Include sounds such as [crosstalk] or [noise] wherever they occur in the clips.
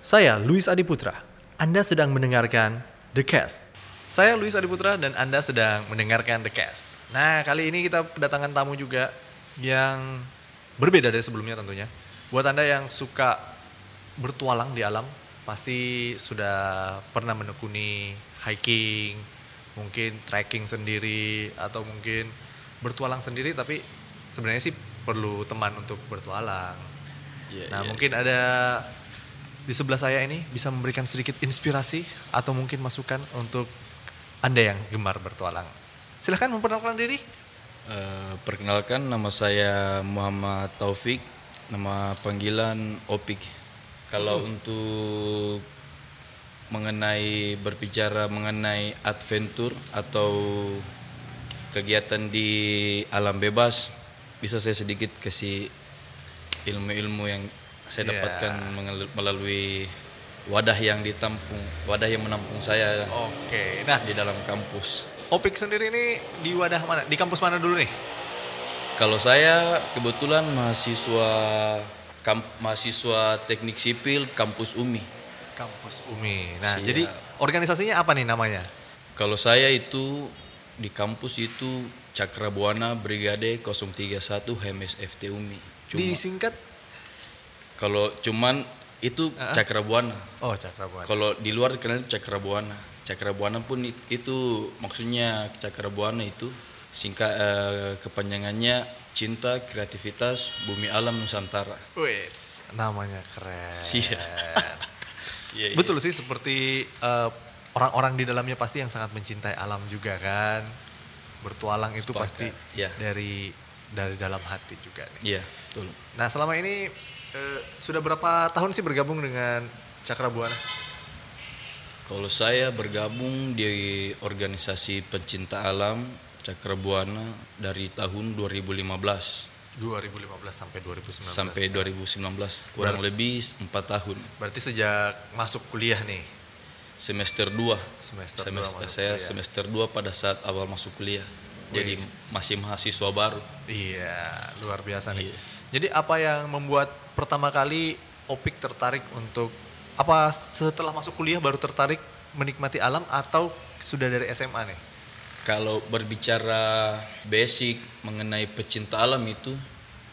Saya Luis Adiputra. Anda sedang mendengarkan The Cast. Saya Luis Adiputra dan Anda sedang mendengarkan The Cast. Nah, kali ini kita kedatangan tamu juga yang berbeda dari sebelumnya tentunya. Buat Anda yang suka bertualang di alam, pasti sudah pernah menekuni hiking, mungkin trekking sendiri atau mungkin bertualang sendiri tapi sebenarnya sih perlu teman untuk bertualang. Iya, Nah, iya. mungkin ada di sebelah saya ini bisa memberikan sedikit inspirasi atau mungkin masukan untuk Anda yang gemar bertualang. Silahkan memperkenalkan diri. Eh, perkenalkan nama saya Muhammad Taufik, nama panggilan Opik. Kalau untuk mengenai berbicara mengenai adventure atau kegiatan di alam bebas, bisa saya sedikit kasih ilmu-ilmu yang saya Ya. dapatkan mengel- melalui wadah yang ditampung, wadah yang menampung saya Oke. Nah, di dalam kampus. Opik sendiri ini di wadah mana? Di kampus mana dulu nih? Kalau saya kebetulan mahasiswa kamp, mahasiswa teknik sipil kampus UMI. Kampus UMI. Nah, Siap. jadi organisasinya apa nih namanya? Kalau saya itu di kampus itu Cakrabuana Brigade 031 HMS FT UMI. Cuma Disingkat kalau cuman itu Ah. Cakrabuana. Oh, Cakrabuana. Kalau di luar dikenal Cakrabuana. Cakrabuana pun it- itu maksudnya Cakrabuana itu singkat eh, kepanjangannya cinta kreativitas bumi alam Nusantara. Wih, namanya keren. [laughs] Iya, iya. Betul sih seperti eh, orang-orang di dalamnya pasti yang sangat mencintai alam juga kan. Bertualang itu Sepakat, pasti ya. dari dari dalam hati juga nih. Iya, betul. Nah, selama ini eh, sudah berapa tahun sih bergabung dengan Cakrabuana? Kalau saya bergabung di organisasi pencinta alam Cakrabuana dari tahun 2015 2015 sampai 2019. sampai 2019 kurang lebih empat tahun Berarti sejak masuk kuliah nih. Semester 2 Semester dua semester masuk saya kuliah. semester 2 pada saat awal masuk kuliah jadi Wih. masih mahasiswa baru Iya, luar biasa nih. Iya. Jadi apa yang membuat pertama kali Opik tertarik untuk apa setelah masuk kuliah baru tertarik menikmati alam atau sudah dari SMA nih? kalau berbicara basic mengenai pecinta alam itu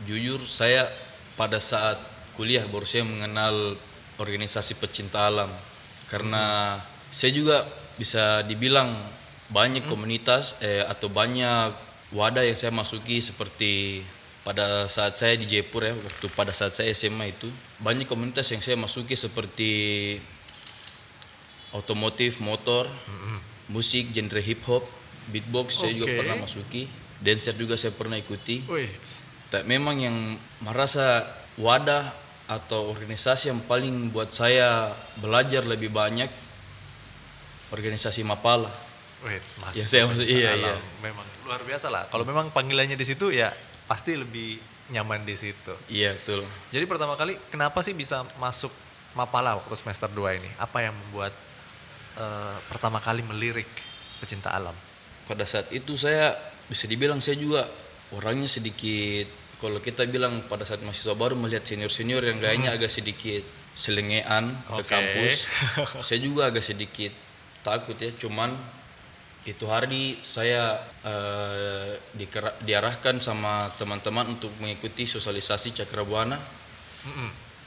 jujur saya pada saat kuliah baru saya mengenal organisasi pecinta alam karena saya juga bisa dibilang banyak komunitas eh, atau banyak wadah yang saya masuki seperti pada saat saya di Jepur ya waktu pada saat saya SMA itu banyak komunitas yang saya masuki seperti otomotif motor musik genre hip hop beatbox saya juga pernah masuki dancer juga saya pernah ikuti. Tak memang yang merasa wadah atau organisasi yang paling buat saya belajar lebih banyak organisasi Mapala. masuk Ya, saya maksud- iya, alam. iya. Memang luar biasa lah. Kalau memang panggilannya di situ ya pasti lebih nyaman di situ. Iya betul. Jadi pertama kali kenapa sih bisa masuk Mapala waktu semester 2 ini? Apa yang membuat eh, pertama kali melirik pecinta alam? Pada saat itu saya bisa dibilang saya juga orangnya sedikit kalau kita bilang pada saat mahasiswa baru melihat senior-senior yang gayanya agak sedikit selengean ke Oke. kampus. [laughs] saya juga agak sedikit takut ya, cuman itu hari saya eh, dikera- diarahkan sama teman-teman untuk mengikuti sosialisasi Cakrabuana.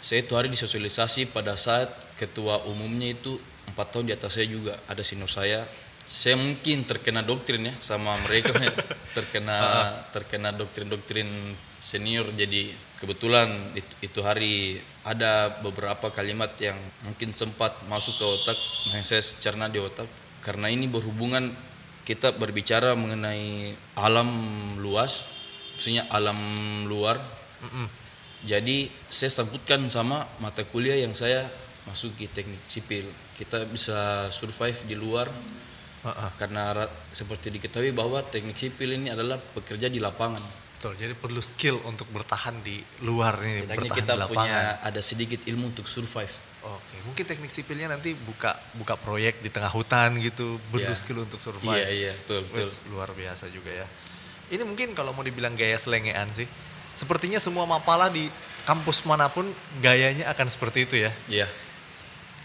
Saya itu hari disosialisasi pada saat ketua umumnya itu empat tahun di atas saya juga ada senior saya. Saya mungkin terkena doktrin ya sama mereka [laughs] terkena terkena doktrin-doktrin senior jadi kebetulan itu, itu hari ada beberapa kalimat yang mungkin sempat masuk ke otak yang saya cerna di otak karena ini berhubungan kita berbicara mengenai alam luas maksudnya alam luar jadi saya sambutkan sama mata kuliah yang saya masuki teknik sipil. Kita bisa survive di luar Heeh. karena ra- seperti diketahui bahwa teknik sipil ini adalah pekerja di lapangan. Betul, jadi perlu skill untuk bertahan di luar nih, Setidaknya bertahan kita di lapangan. punya ada sedikit ilmu untuk survive. Oke, mungkin teknik sipilnya nanti buka buka proyek di tengah hutan gitu, perlu Iya. skill untuk survive. Iya iya betul betul. Wits, luar biasa juga ya. ini mungkin kalau mau dibilang gaya selengean sih sepertinya semua mapala di kampus mana pun gayanya akan seperti itu ya Iya.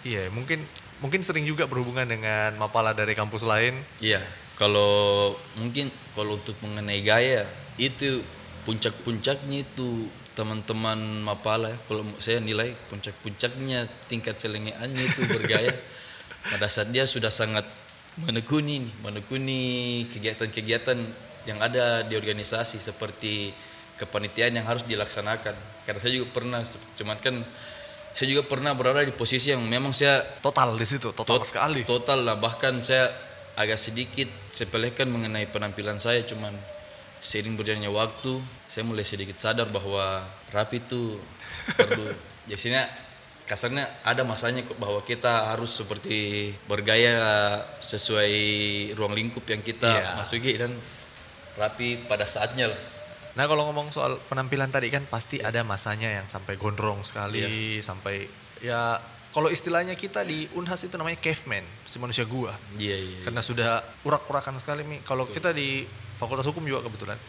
iya mungkin mungkin sering juga berhubungan dengan mapala dari kampus lain Iya. Kalau mungkin kalau untuk mengenai gaya itu puncak-puncaknya itu teman-teman Mapala ya. Kalau saya nilai puncak-puncaknya tingkat selengeannya itu bergaya [laughs] pada saat dia sudah sangat menekuni menekuni kegiatan-kegiatan yang ada di organisasi seperti kepanitiaan yang harus dilaksanakan. Karena saya juga pernah, cuman kan saya juga pernah berada di posisi yang memang saya total di situ total Tot- sekali Total lah bahkan saya agak sedikit sepelekan mengenai penampilan saya cuman seiring berjalannya waktu saya mulai sedikit sadar bahwa rapi itu [laughs] perlu biasanya kasarnya ada masanya kok bahwa kita harus seperti bergaya sesuai ruang lingkup yang kita Iya. masuki dan rapi pada saatnya lah Nah kalau ngomong soal penampilan tadi kan pasti ada masanya yang sampai gondrong sekali, sampai ya kalau istilahnya kita di Unhas itu namanya caveman, si manusia gua. iya iya Karena sudah urak-urakan sekali Mi. Kalau kita di Fakultas Hukum juga kebetulan.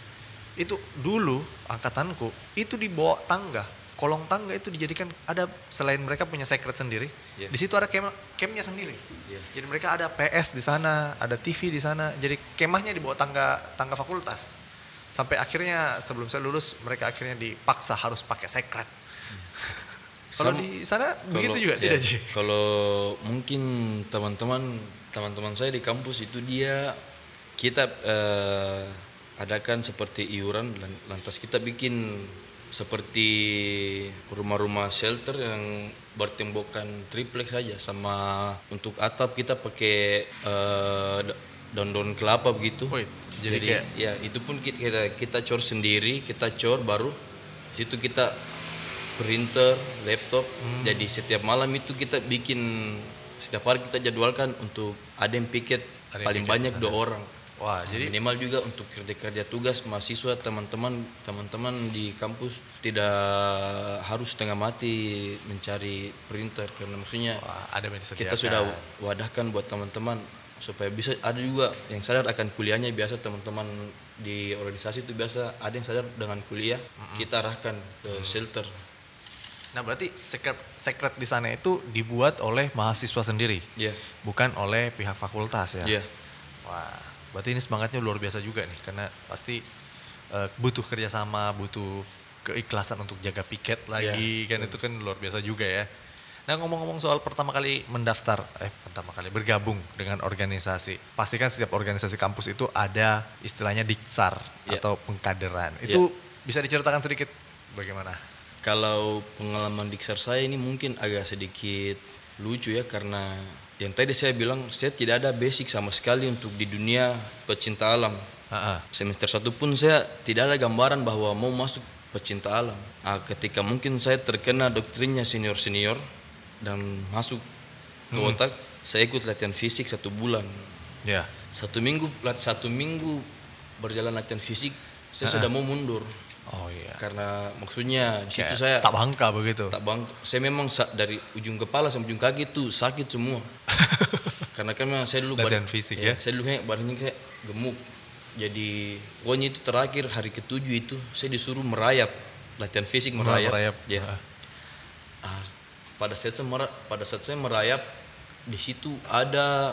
Itu dulu angkatanku itu di bawah tangga. Kolong tangga itu dijadikan ada selain mereka punya secret sendiri. Iya. Di situ ada kem campnya sendiri. Iya. Jadi mereka ada PS di sana, ada TV di sana. Jadi kemahnya di bawah tangga tangga fakultas. Sampai akhirnya sebelum saya lulus mereka akhirnya dipaksa harus pakai secret. [laughs] Kalau Sama- di sana begitu Kalau- juga ya, tidak Ji? Kalau mungkin teman-teman teman-teman saya di kampus itu dia kita eh, adakan seperti iuran lan- lantas kita bikin seperti rumah-rumah shelter yang bertembokkan triplex saja sama untuk atap kita pakai da- daun-daun kelapa begitu. Wait, jadi jadi kayak- ya itu pun ki- kita kita cor sendiri, kita cor baru situ kita printer, laptop. Hmm. Jadi setiap malam itu kita bikin setiap hari kita jadwalkan untuk ada yang piket Ada yang paling piket, banyak dua orang. Wah, jadi Minimal juga untuk kerja-kerja tugas mahasiswa teman-teman teman-teman di kampus tidak harus setengah mati mencari printer karena maksudnya wah, ada kita sudah wadahkan buat teman-teman supaya bisa ada juga yang sadar akan kuliahnya biasa teman-teman di organisasi itu biasa ada yang sadar dengan kuliah kita arahkan ke shelter. Nah berarti secret secret di sana itu dibuat oleh mahasiswa sendiri, ya bukan oleh pihak fakultas ya. Iya. Wah, berarti ini semangatnya luar biasa juga nih, karena pasti eh, butuh kerjasama, butuh keikhlasan untuk jaga piket lagi, kan itu kan luar biasa juga ya. Nah ngomong-ngomong soal pertama kali mendaftar, eh pertama kali bergabung dengan organisasi, pastikan setiap organisasi kampus itu ada istilahnya diksar Iya. atau pengkaderan. Itu bisa diceritakan sedikit bagaimana? Kalau pengalaman diksar saya ini mungkin agak sedikit lucu ya karena yang tadi saya bilang saya tidak ada basic sama sekali untuk di dunia pecinta alam. Ah. Semester satu pun saya tidak ada gambaran bahwa mau masuk pecinta alam. Ah, ketika mungkin saya terkena doktrinnya senior-senior dan masuk ke otak, saya ikut latihan fisik satu bulan. Ya. Satu minggu, lat- satu minggu berjalan latihan fisik, saya sudah mau mundur Oh iya. karena maksudnya di situ saya tak bangka begitu. tak bang saya memang dari ujung kepala sampai ujung kaki itu sakit semua [laughs] karena kan memang saya dulu Latihan bad- fisik iya, ya? saya dulu kayak badannya kayak gemuk jadi pokoknya itu terakhir hari ketujuh itu saya disuruh merayap latihan fisik merayap, merayap. Ya. Ah. Pada saat saya mera- pada saat saya merayap di situ ada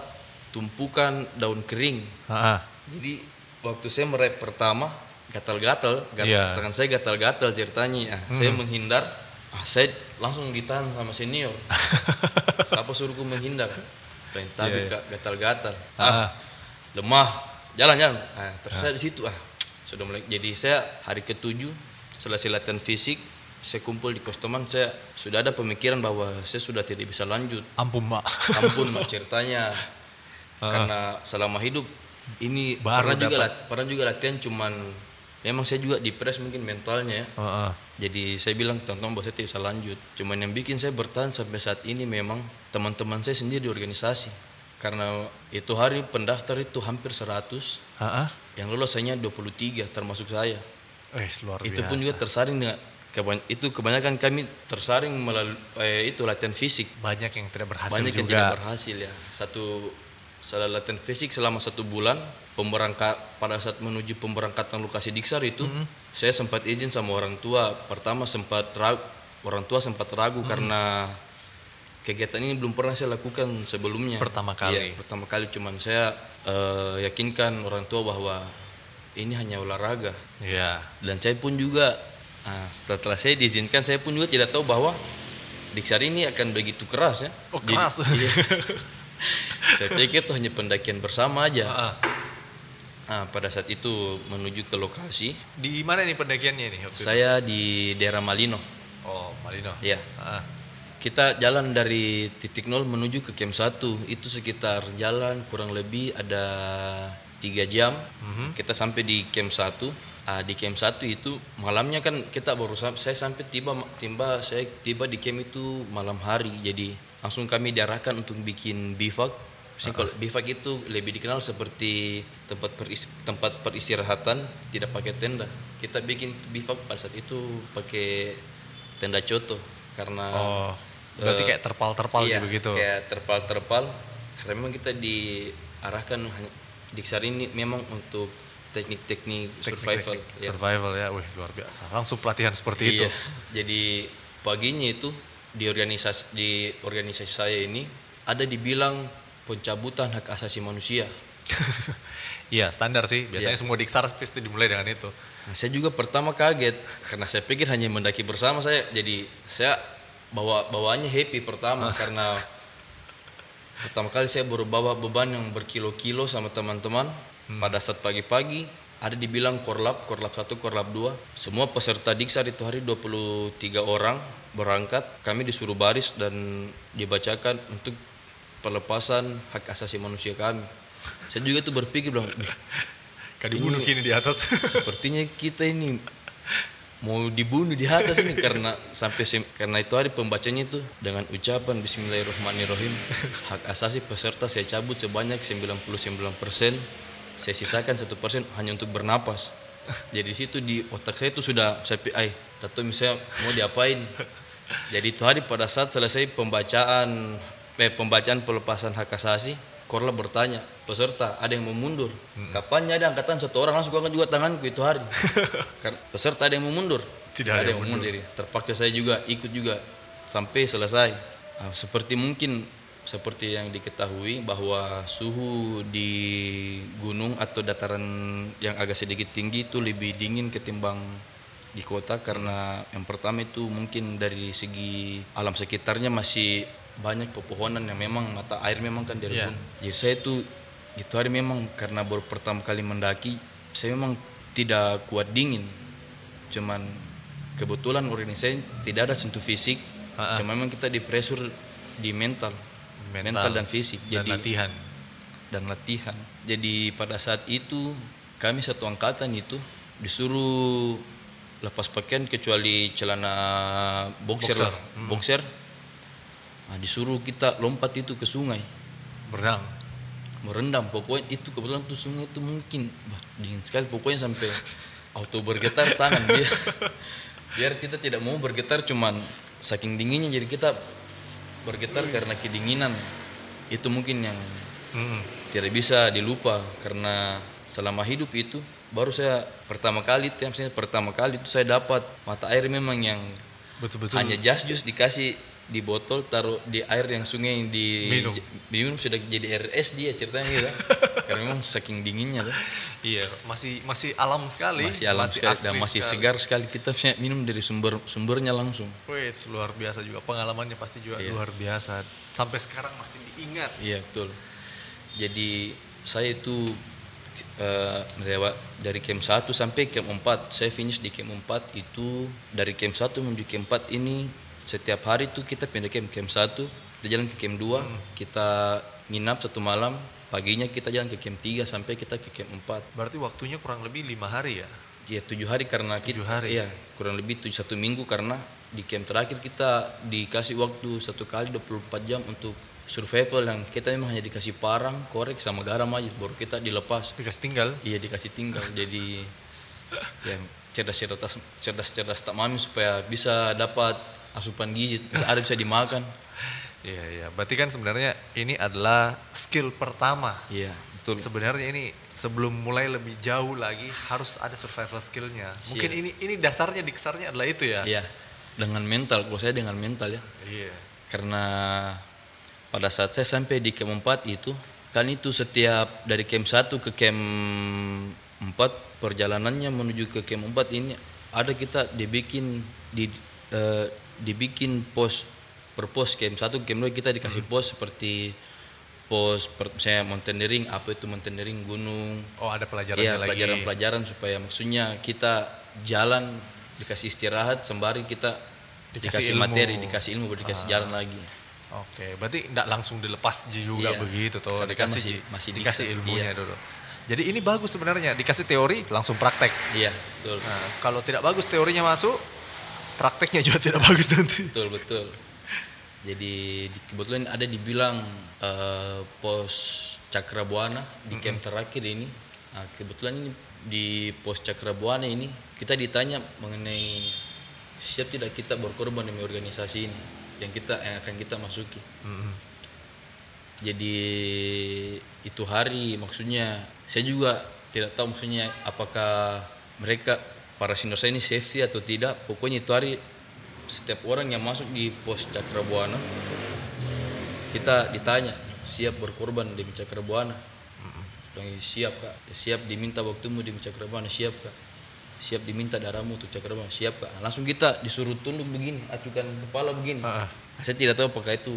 tumpukan daun kering Ah, ah. jadi waktu saya merayap pertama gatal-gatal, gatal, Iya. tangan saya gatal-gatal ceritanya. Ah, Saya menghindar, ah, saya langsung ditahan sama senior. [laughs] Siapa suruhku menghindar? Tapi Iya, iya. Kak, gatal-gatal. Ah. Ah, lemah, jalan-jalan. Ah, terus saya di situ ah sudah mulai. Jadi saya hari ketujuh selesai latihan fisik, saya kumpul di kos teman, saya sudah ada pemikiran bahwa saya sudah tidak bisa lanjut Ampun mbak. ampun mak [laughs] ceritanya karena selama hidup ini Baru pernah juga dapat. lat- pernah juga latihan cuman memang saya juga dipres mungkin mentalnya ya. Ah, ah. jadi saya bilang teman-teman bahwa saya tidak bisa lanjut cuman yang bikin saya bertahan sampai saat ini memang teman-teman saya sendiri di organisasi karena itu hari pendaftar itu hampir 100 Ah, ah. yang lolos hanya 23 termasuk saya Eh, luar itu biasa. pun juga tersaring dengan kebany- itu kebanyakan kami tersaring melalui eh, itu latihan fisik banyak yang tidak berhasil banyak juga. yang tidak berhasil ya satu saya latihan fisik selama satu bulan pemberangkat pada saat menuju pemberangkatan lokasi diksar itu saya sempat izin sama orang tua pertama sempat ragu orang tua sempat ragu karena kegiatan ini belum pernah saya lakukan sebelumnya Pertama kali. Iya, pertama kali cuman saya eh, yakinkan orang tua bahwa ini hanya olahraga Iya. dan saya pun juga ah, setelah saya diizinkan saya pun juga tidak tahu bahwa diksar ini akan begitu keras ya Oh, Jadi- keras. iya. [laughs] saya pikir itu hanya pendakian bersama aja. Ah, Ah, pada saat itu menuju ke lokasi. Di mana nih pendakiannya nih? waktu itu? saya di daerah Malino. Oh, Malino. ya Ah, kita jalan dari titik nol menuju ke camp 1 itu sekitar jalan kurang lebih ada tiga jam. Mhm. kita sampai di camp 1 Ah, di camp 1 itu malamnya kan kita baru sam- saya sampai tiba tiba saya tiba di camp itu malam hari. Jadi langsung kami diarahkan untuk bikin bivak Maksudnya kalau bivak itu lebih dikenal seperti tempat peris- tempat peristirahatan tidak pakai tenda kita bikin bivak pada saat itu pakai tenda coto karena Oh, berarti Eh, kayak terpal-terpal iya, gitu gitu. kayak terpal-terpal karena memang kita diarahkan diksar ini memang untuk teknik-teknik survival Teknik-teknik ya. Survival ya, wih luar biasa. Langsung pelatihan seperti itu. Iya. jadi paginya itu di organisasi di organisasi saya ini ada dibilang pencabutan hak asasi manusia. [laughs] Iya, standar sih. Biasanya Iya. semua diksar pasti dimulai dengan itu. Nah, saya juga pertama kaget karena saya pikir hanya mendaki bersama saya. Jadi saya bawa bawaannya happy pertama karena pertama kali saya baru bawa beban yang berkilo-kilo sama teman-teman. Pada saat pagi-pagi ada dibilang korlap korlap satu korlap dua. Semua peserta diksar itu hari 23 orang berangkat. Kami disuruh baris dan dibacakan untuk pelepasan hak asasi manusia kami. Saya juga tuh berpikir bilang "Wih, Kan dibunuh Ini- kini di atas. [laughs] sepertinya kita ini mau dibunuh di atas ini karena sampai karena itu hari pembacanya itu dengan ucapan Bismillahirrahmanirrahim. Hak asasi peserta saya cabut sebanyak 99% saya sisakan satu persen hanya untuk bernapas. Jadi di situ di otak saya itu sudah saya ay atau misalnya mau diapain? Jadi itu hari pada saat selesai pembacaan eh, pembacaan pelepasan hak asasi Korla bertanya peserta ada yang mau mundur? Kapannya ada angkatan? Satu orang langsung angkat juga tanganku itu hari. [laughs] Kan peserta ada yang mau mundur? Tidak ada yang mau mundur. Terpaksa saya juga ikut juga sampai selesai. Ah, seperti mungkin seperti yang diketahui bahwa suhu di gunung atau dataran yang agak sedikit tinggi itu lebih dingin ketimbang di kota karena yang pertama itu mungkin dari segi alam sekitarnya masih banyak pepohonan yang memang mata air memang kan dari gunung. Jadi saya itu itu hari memang karena baru pertama kali mendaki saya memang tidak kuat dingin. Cuman kebetulan organisasi tidak ada sentuh fisik. Ah, ah. Cuma memang kita di pressure di mental, Mental dan fisik. Dan Jadi latihan. dan latihan. Jadi pada saat itu kami satu angkatan itu disuruh lepas pakaian kecuali celana boxer, Boxer. lah, boxer. Nah, disuruh kita lompat itu ke sungai, Berenang. merendam. Pokoknya itu kebetulan tuh sungai itu mungkin bah, dingin sekali. Pokoknya sampai auto bergetar tangan biar [laughs] biar kita tidak mau bergetar cuman saking dinginnya jadi kita bergetar karena kedinginan. Itu mungkin yang Mm-mm. tidak bisa dilupa karena selama hidup itu baru saya pertama kali itu saya pertama kali itu saya dapat mata air memang yang Betul-betul. hanya jas jus dikasih di botol taruh di air yang sungai yang di Minum. diminum sudah jadi air es dia ceritanya gitu [laughs] karena memang saking dinginnya tuh Iya, masih masih alam sekali. masih alam sekali dan masih sekali. segar sekali kita minum dari sumber sumbernya langsung Wih, luar biasa juga pengalamannya pasti juga Iya. luar biasa. Sampai sekarang masih diingat. Iya betul. Jadi saya itu lewat dari camp 1 sampai camp 4. Saya finish di camp 4 itu dari camp 1 menuju camp 4 ini setiap hari tuh kita pindah camp. Camp 1 kita jalan ke camp 2, kita nginap satu malam, paginya kita jalan ke camp 3 sampai kita ke camp 4. Berarti waktunya kurang lebih lima hari ya. Ya tujuh hari karena Tujuh kita, hari. Iya, kurang lebih tujuh satu minggu karena di camp terakhir kita dikasih waktu satu kali 24 jam untuk survival yang kita memang hanya dikasih parang, korek sama garam aja baru kita dilepas. Dikasih tinggal. Iya dikasih tinggal [laughs] jadi ya cerdas-cerdas cerdas-cerdas tak mami supaya bisa dapat asupan gizi ada bisa dimakan Iya iya. Berarti kan sebenarnya ini adalah skill pertama. Iya, betul. Sebenarnya ini sebelum mulai lebih jauh lagi harus ada survival skillnya. Mungkin Iya. ini ini dasarnya diksarnya adalah itu ya. Iya, dengan mental. Kalau saya dengan mental ya. Iya. Karena pada saat saya sampai di camp 4 itu, kan itu setiap dari camp 1 ke camp 4 perjalanannya menuju ke camp 4 ini ada kita dibikin di eh, dibikin pos per pos camp 1 camp 2 kita dikasih pos seperti pos per, saya mountaineering apa itu mountaineering gunung Oh ada pelajarannya Iya lagi. pelajaran-pelajaran supaya maksudnya kita jalan dikasih istirahat sembari kita Dikasih dikasih, ilmu. Ah. materi dikasih ilmu baru dikasih jalan lagi Oke, berarti tidak langsung dilepas juga Iya. begitu tuh, Karena dikasih masih- masih dikasih diksa- ilmunya iya. dulu. Jadi ini bagus sebenarnya, dikasih teori langsung praktek. iya betul Nah, kalau tidak bagus teorinya masuk, prakteknya juga tidak bagus nanti. betul betul. Jadi di- kebetulan ada dibilang eh, pos Cakrabuana di camp terakhir ini. Nah, kebetulan ini di pos Cakrabuana ini kita ditanya mengenai siap tidak kita berkorban demi organisasi ini yang kita yang akan kita masuki. Jadi itu hari maksudnya. Saya juga tidak tahu maksudnya apakah mereka para senior saya ini safety atau tidak pokoknya itu hari setiap orang yang masuk di pos Cakrabuana kita ditanya siap berkorban demi Cakrabuana? Bilang, siap kak. Siap diminta waktumu demi Cakrabuana. Siap kak. Siap diminta darahmu untuk Cakrabuana. Siap kak. Langsung kita disuruh tunduk begini acukan kepala begini. Ah. saya tidak tahu apakah itu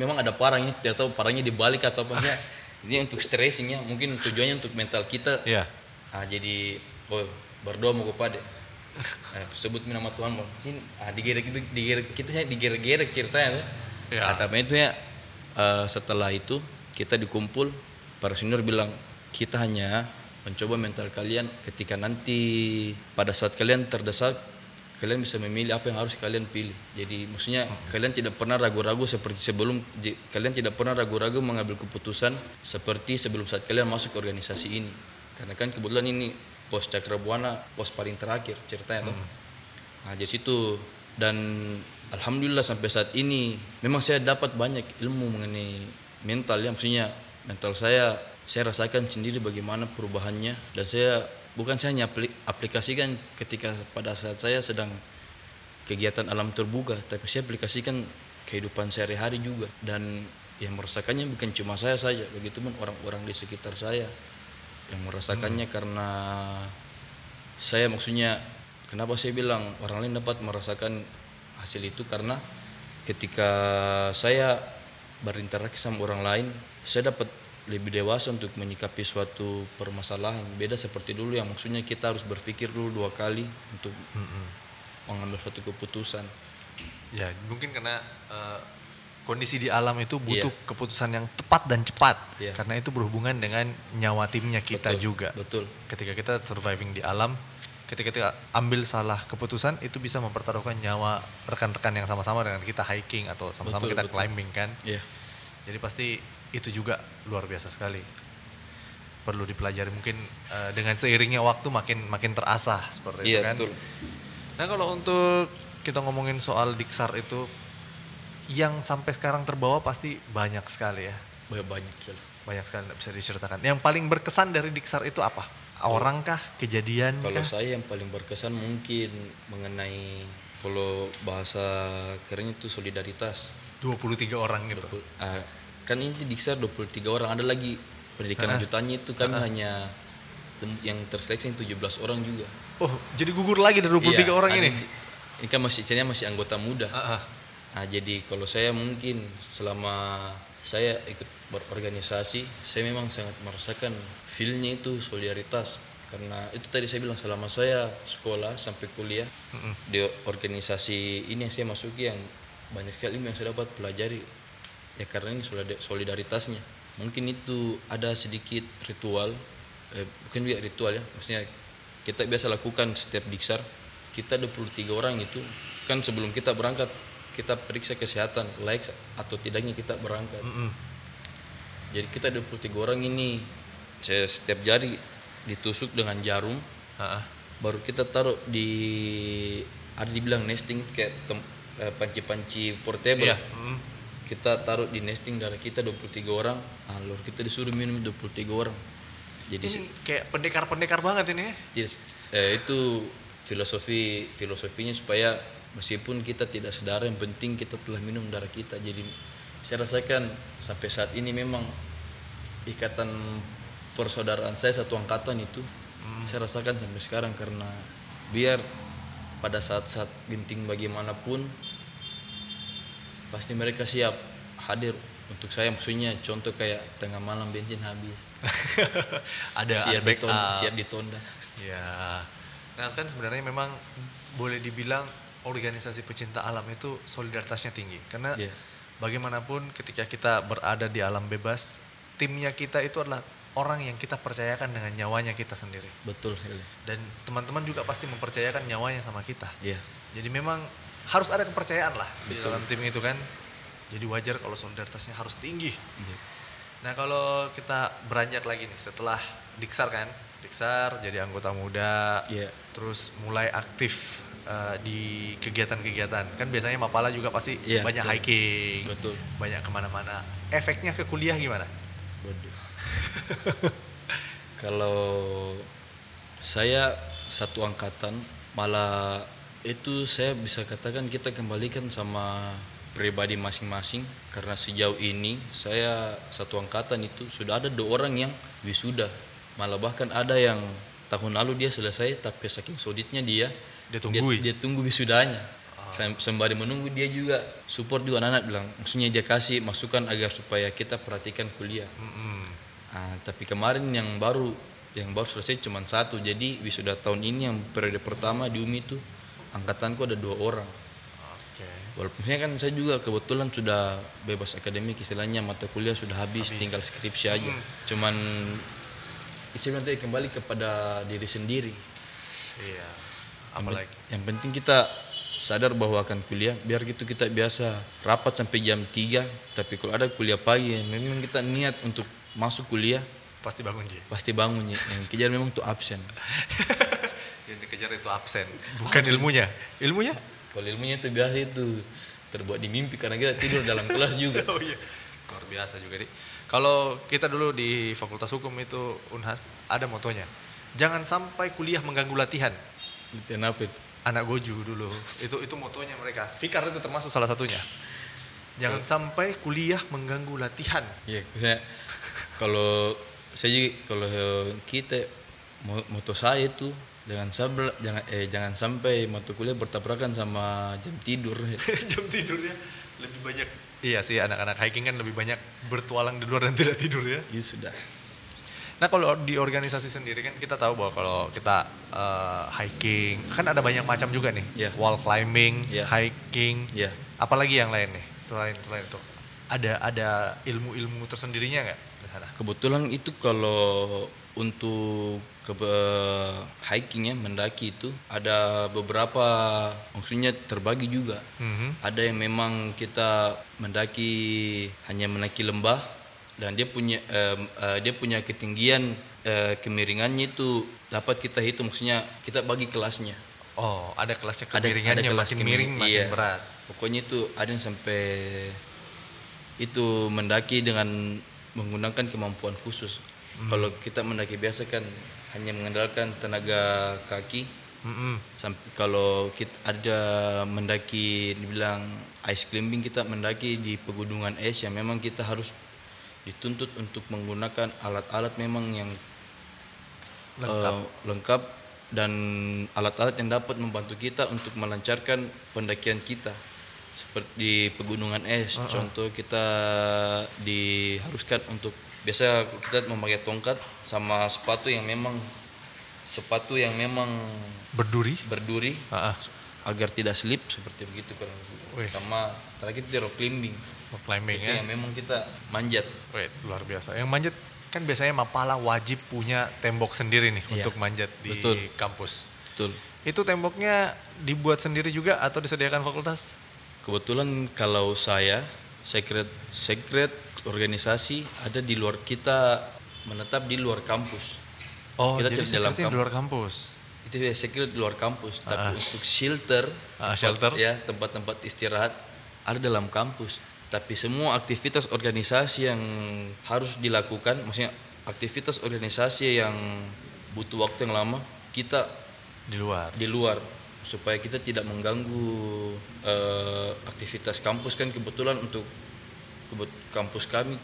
memang ada parangnya tidak tahu parangnya dibalik atau apa [laughs] ini untuk stressing ya mungkin tujuannya untuk mental kita. Iya. ah jadi oh berdoa mau kepada [laughs] eh, sebut nama Tuhan Bang. sini ah digerek digerek kita sih digerek-gerek ceritanya tuh Ya. Ah, tapi itu ya eh, setelah itu kita dikumpul para senior bilang kita hanya mencoba mental kalian ketika nanti pada saat kalian terdesak kalian bisa memilih apa yang harus kalian pilih jadi maksudnya kalian tidak pernah ragu-ragu seperti sebelum kalian tidak pernah ragu-ragu mengambil keputusan seperti sebelum saat kalian masuk ke organisasi ini karena kan kebetulan ini pos Cakrabuana pos paling terakhir ceritanya tuh. Nah, dari situ. Dan alhamdulillah sampai saat ini memang saya dapat banyak ilmu mengenai mental ya maksudnya mental saya saya rasakan sendiri bagaimana perubahannya. Dan saya bukan saya hanya apli- aplikasikan ketika pada saat saya sedang kegiatan alam terbuka tapi saya aplikasikan kehidupan sehari-hari juga. Dan yang merasakannya bukan cuma saya saja begitu pun orang-orang di sekitar saya yang merasakannya karena saya maksudnya kenapa saya bilang orang lain dapat merasakan hasil itu? Karena ketika saya berinteraksi sama orang lain saya dapat lebih dewasa untuk menyikapi suatu permasalahan. Beda seperti dulu yang maksudnya kita harus berpikir dulu dua kali untuk mengambil suatu keputusan. Ya, mungkin karena eh, kondisi di alam itu butuh Iya. keputusan yang tepat dan cepat. Iya. Karena itu berhubungan dengan nyawa timnya kita Betul, juga. betul Ketika kita surviving di alam, ketika kita ambil salah keputusan itu bisa mempertaruhkan nyawa rekan-rekan yang sama-sama dengan kita hiking atau sama-sama Betul, kita betul. climbing kan. ya Jadi pasti itu juga luar biasa sekali. Perlu dipelajari mungkin eh, dengan seiringnya waktu makin makin terasah seperti itu iya kan. betul Nah kalau untuk kita ngomongin soal Diksar itu yang sampai sekarang terbawa pasti banyak sekali ya. banyak banyak sekali. Banyak sekali bisa diceritakan. Yang paling berkesan dari Diksar itu apa? Orang kah? Kejadian Kalau kah? saya yang paling berkesan mungkin mengenai kalau bahasa kerennya itu solidaritas. 23 orang gitu. Ah, kan ini di Diksar 23 orang, ada lagi pendidikan lanjutannya itu kami hanya yang terseleksi 17 orang juga. Oh, jadi gugur lagi dari 23 Iya, orang ini. Ini kan masih masih anggota muda. Ah. Nah, jadi kalau saya mungkin selama saya ikut berorganisasi, saya memang sangat merasakan feel-nya itu solidaritas. Karena itu tadi saya bilang selama saya sekolah sampai kuliah di organisasi ini yang saya masuki yang banyak sekali yang saya dapat pelajari. Ya karena ini solida- solidaritasnya. Mungkin itu ada sedikit ritual, eh, bukan juga ritual ya, maksudnya kita biasa lakukan setiap diksar. Kita 23 orang itu kan sebelum kita berangkat kita periksa kesehatan layak atau tidaknya kita berangkat. Mm-mm. Jadi kita 23 orang ini saya setiap jari ditusuk dengan jarum baru kita taruh di ada dibilang nesting kayak tem- eh, panci-panci portable. Iya. mm. kita taruh di nesting darah kita 23 orang nah, lor kita disuruh minum 23 orang jadi Ini kayak pendekar-pendekar banget ini ya. eh, itu filosofi filosofinya supaya meskipun kita tidak sadar yang penting kita telah minum darah kita. Jadi saya rasakan sampai saat ini memang ikatan persaudaraan saya satu angkatan itu saya rasakan sampai sekarang karena biar pada saat-saat genting bagaimanapun pasti mereka siap hadir untuk saya. Maksudnya contoh kayak tengah malam bensin habis. [laughs] Ada siap ditonda, siap ditonda. Ya. Nah, kan sebenarnya memang boleh dibilang organisasi pecinta alam itu solidaritasnya tinggi karena Iya. bagaimanapun ketika kita berada di alam bebas, timnya kita itu adalah orang yang kita percayakan dengan nyawanya kita sendiri. betul sekali Dan teman-teman juga pasti mempercayakan nyawanya sama kita. iya Jadi memang harus ada kepercayaan lah di dalam tim itu kan. Jadi wajar kalau solidaritasnya harus tinggi. Iya. Nah kalau kita beranjak lagi nih setelah Diksar kan, Diksar jadi anggota muda, Iya. terus mulai aktif eh, di kegiatan-kegiatan. Kan biasanya Mapala juga pasti Iya, banyak betul. hiking, Betul. banyak ke mana-mana. Efeknya ke kuliah gimana? Waduh. [laughs] Kalau saya satu angkatan malah itu saya bisa katakan kita kembalikan sama pribadi masing-masing karena sejauh ini saya satu angkatan itu sudah ada dua orang yang wisuda malah bahkan ada yang tahun lalu dia selesai tapi saking solidnya dia Dia tunggui? dia, dia tunggu wisudanya. Sem- sembari menunggu dia juga support juga anak-anak. Bilang maksudnya dia kasih masukan agar supaya kita perhatikan kuliah. Mm-mm. Ah, tapi kemarin yang baru yang baru selesai cuma satu. Jadi wisuda tahun ini yang periode pertama di UMI itu angkatanku ada dua orang. Walaupun saya kan saya juga kebetulan sudah bebas akademik istilahnya mata kuliah sudah habis, tinggal skripsi aja. Cuman saya nanti kembali kepada diri sendiri. Iya. Yang, pen- Apalagi? yang penting kita sadar bahwa akan kuliah biar gitu kita biasa rapat sampai jam 3 tapi kalau ada kuliah pagi memang kita niat untuk masuk kuliah Pasti bangun Ji. pasti bangun ya. yang kejar memang tuh absen [laughs] Yang dikejar itu absen, bukan ilmunya. Ilmunya? kalau ilmunya itu biasa itu terbuat di mimpi karena kita tidur dalam kelas juga [laughs] Oh iya. Luar biasa juga nih. Kalau kita dulu di Fakultas Hukum itu Unhas ada motonya. Jangan sampai kuliah mengganggu latihan. Latihan apa itu Anak goju dulu. Itu itu motonya mereka. Fikar itu termasuk salah satunya. Jangan sampai kuliah mengganggu latihan. ya saya kalau saya kalau kita mo- moto saya itu jangan sampai jangan eh jangan sampai mata kuliah bertabrakan sama jam tidur [laughs] Jam tidurnya lebih banyak. Iya sih anak-anak hiking kan lebih banyak bertualang di luar dan tidak tidur ya. itu sudah Nah kalau di organisasi sendiri kan kita tahu bahwa kalau kita eh, hiking kan ada banyak macam juga nih. Iya. Wall climbing, Iya. hiking, ya apalagi yang lain nih selain selain itu. Ada ada ilmu-ilmu tersendirinya nggak kebetulan itu kalau untuk ke hiking ya mendaki itu ada beberapa maksudnya terbagi juga Mhm. ada yang memang kita mendaki hanya mendaki lembah dan dia punya em, eh, dia punya ketinggian eh, kemiringannya itu dapat kita hitung maksudnya kita bagi kelasnya Oh ada kelasnya ada kemiringannya kelas makin miring makin iya. berat. pokoknya itu ada yang sampai itu mendaki dengan menggunakan kemampuan khusus Hmm. kalau kita mendaki biasa kan hanya mengandalkan tenaga kaki Mm-mm. sampai kalau kita ada mendaki dibilang ice climbing kita mendaki di pegunungan es yang memang kita harus dituntut untuk menggunakan alat-alat memang yang Lengkap. eh, lengkap dan alat-alat yang dapat membantu kita untuk melancarkan pendakian kita seperti di pegunungan es contoh kita diharuskan untuk biasa kita memakai tongkat sama sepatu yang memang sepatu yang memang Berduri. berduri Ah, ah. agar tidak slip seperti begitu kurang sama terakhir itu rock climbing Rock climbing itu ya. memang kita manjat Wait, luar biasa. Yang manjat kan biasanya Mapala wajib punya tembok sendiri nih Iya. untuk manjat di Betul. kampus. betul Itu temboknya dibuat sendiri juga atau disediakan fakultas? Kebetulan kalau saya secret secret organisasi ada di luar kita menetap di luar kampus. Oh, Kita jadi dalam di luar kampus. Itu ya secret di luar kampus, tapi Ah. untuk shelter, Ah, tempat- shelter. ya tempat-tempat istirahat ada dalam kampus. Tapi semua aktivitas organisasi yang harus dilakukan, maksudnya aktivitas organisasi yang butuh waktu yang lama, kita Di luar. di luar. Supaya kita tidak mengganggu eh, aktivitas kampus. Kan kebetulan untuk kebet- kampus kami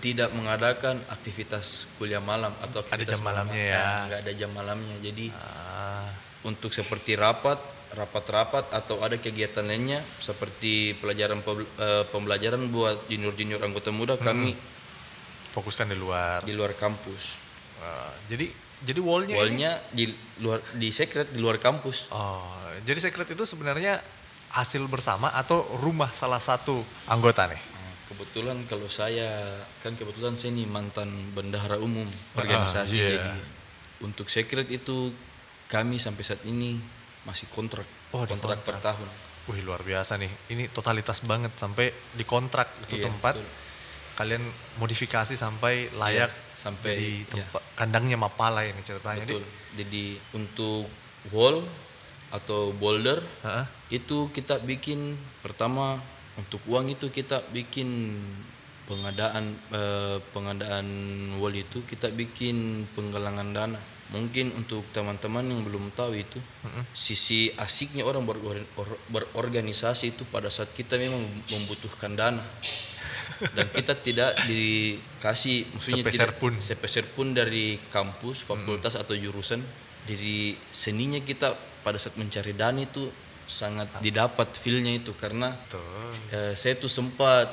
tidak mengadakan aktivitas kuliah malam atau aktivitas jam malamnya ya. Ah, nggak ada jam malamnya. Jadi Ah, untuk seperti rapat rapat-rapat atau ada kegiatan lainnya seperti pelajaran eh, pembelajaran buat junior-junior anggota muda kami fokuskan di luar. di luar kampus Ah, jadi jadi wallnya ini- wallnya di luar di secret di luar kampus Oh, jadi secret itu sebenarnya hasil bersama atau rumah salah satu anggota nih. Nah, Kebetulan kalau saya kan kebetulan saya ini mantan bendahara umum organisasi iya. jadi untuk secret itu kami sampai saat ini masih kontrak Oh, di kontrak per tahun. Wih luar biasa nih. Ini totalitas banget sampai dikontrak itu Iya, tempat. betul. Kalian modifikasi sampai layak Iya, sampai- jadi iya. kandangnya Mapala ini ceritanya. Betul. Jadi untuk wall atau boulder Di- Heeh. itu kita bikin pertama untuk uang itu kita bikin pengadaan eh, pengadaan wall itu kita bikin penggalangan dana mungkin untuk teman-teman yang belum tahu itu sisi asiknya orang beror- or- berorganisasi itu pada saat kita memang membutuhkan dana. Dan kita tidak dikasih maksudnya Sepeser tidak pun. sepeser pun dari kampus fakultas atau jurusan. Dari seninya kita pada saat mencari dana itu sangat didapat feelnya itu. Karena eh, saya tuh sempat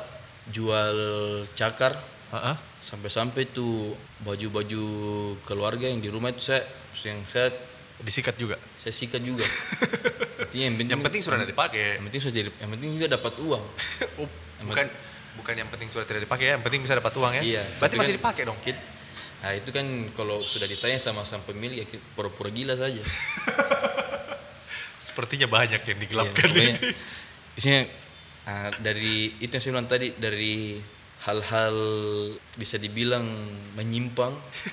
jual cakar. Heeh. Sampai-sampai tuh baju-baju keluarga yang di rumah itu saya yang saya Disikat juga. saya sikat juga [laughs] Artinya yang penting, Yang penting sudah tidak dipakai. yang penting sudah jadi yang penting juga dapat uang [laughs] Oh, bukan bukan yang penting sudah tidak dipakai ya, yang penting bisa dapat uang ya. Iya, Berarti masih kan- dipakai dong. Kit- Nah itu kan kalau sudah ditanya sama sang pemilik ya pura-pura gila saja. [laughs] Sepertinya banyak yang Iya, digelapkan pokoknya ini. isinya ah, dari itu yang saya bilang tadi dari hal-hal bisa dibilang menyimpang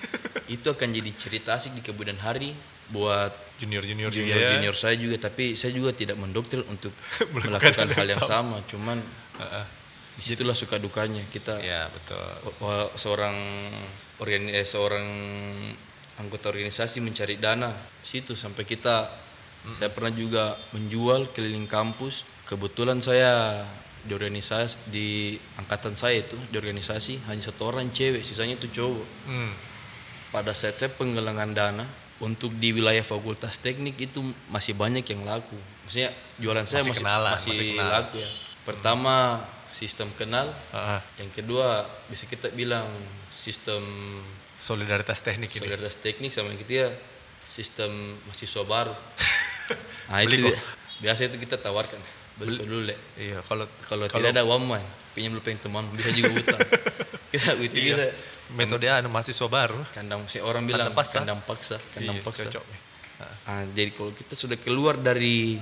[laughs] itu akan jadi cerita asik di kemudian hari buat Junior-junior juga junior ya. junior saya juga. Tapi saya juga tidak mendoktrin untuk [laughs] Melakukan hal yang yang sama. Cuman Heeh. di situlah suka dukanya kita. Ya, betul. seorang eh, seorang anggota organisasi mencari dana. Situ sampai kita saya pernah juga menjual keliling kampus. Kebetulan saya di organisasi di angkatan saya itu di organisasi hanya satu orang cewek sisanya itu cowok Hmm. pada saat saya penggalangan dana untuk di wilayah fakultas teknik itu masih banyak yang laku maksudnya jualan saya Masih masih kenalan, masih, masih kenal. laku ya pertama sistem kenal Heeh. yang kedua bisa kita bilang sistem Solidaritas teknik ini. solidaritas teknik sama yang ketiga sistem mahasiswa baru. [laughs] Nah Beli itu kok. biasa itu kita tawarkan beli dulu le. Iya, kalau Kalau tidak ada uang mah pinjam dulu teman bisa juga utang. [laughs] kita itu Iya. kita metode anu mahasiswa baru. kandang si orang bilang Kandang paksa. kandang paksa, kandang Iya, paksa. cocok. Ah, jadi kalau kita sudah keluar dari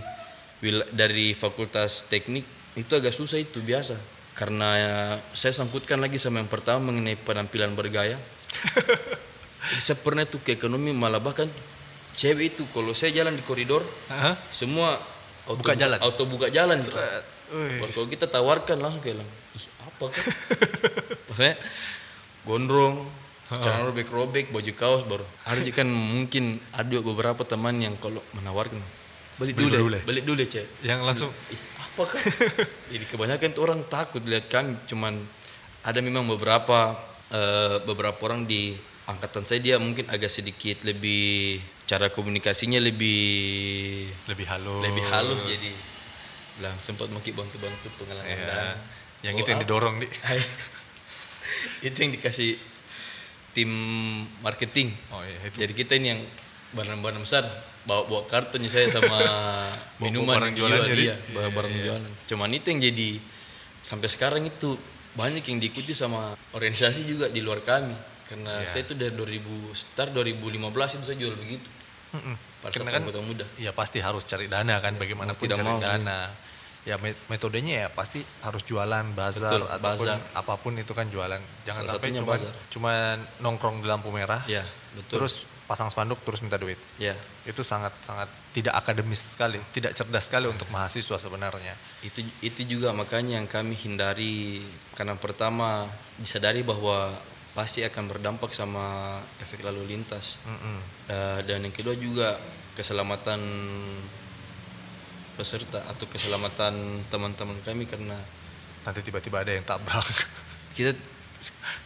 dari fakultas teknik itu agak susah itu biasa karena saya sangkutkan lagi sama yang pertama mengenai penampilan bergaya. [laughs] Saya pernah tuh ke ekonomi malah bahkan cewek itu kalau saya jalan di koridor Heeh. semua auto Buka jalan? auto buka jalan. Wih. Kalau kita tawarkan langsung kayak "Ih, apa kan? [laughs] Maksudnya gondrong, celana robek-robek, baju kaos baru. Ada juga kan mungkin ada beberapa teman yang kalau menawarkan Beli dulu, dulu, beli dulu cek. Yang langsung Ih, apa kan? [laughs] Jadi kebanyakan tuh orang takut lihat kami, cuman ada memang beberapa eh, beberapa orang di angkatan saya dia mungkin agak sedikit lebih cara komunikasinya lebih lebih halus. lebih halus jadi bilang sempat mau bantu-bantu penggalangan Iya. dana. Yang Oh, itu yang apa? didorong di. [laughs] itu yang dikasih tim marketing. Oh iya itu. Jadi kita ini yang barang-barang besar bawa bawa kartunya saya sama [laughs] minuman barang yang jualan jadi. dia, bawa barang jualan. Cuman itu yang jadi sampai sekarang itu banyak yang diikuti sama organisasi juga di luar kami karena Iya. saya itu dari 2000 start 2015 itu saya jual begitu. Mm-mm. Karena kan muda. ya pasti harus cari dana kan bagaimanapun tidak cari mau. dana. Ya met- metodenya ya pasti harus jualan bazar Betul, ataupun bazar. apa pun itu kan jualan. Jangan Salah sampai cuma cuman nongkrong di lampu merah. Ya, betul. Terus pasang spanduk terus minta duit. ya Itu sangat sangat tidak akademis sekali, tidak cerdas sekali untuk mahasiswa sebenarnya. itu itu juga makanya yang kami hindari karena pertama disadari bahwa pasti akan berdampak sama efek lalu lintas Mm-mm. Eh, dan yang kedua juga keselamatan peserta atau keselamatan teman-teman kami karena Nanti tiba-tiba ada yang tabrak. [laughs] kita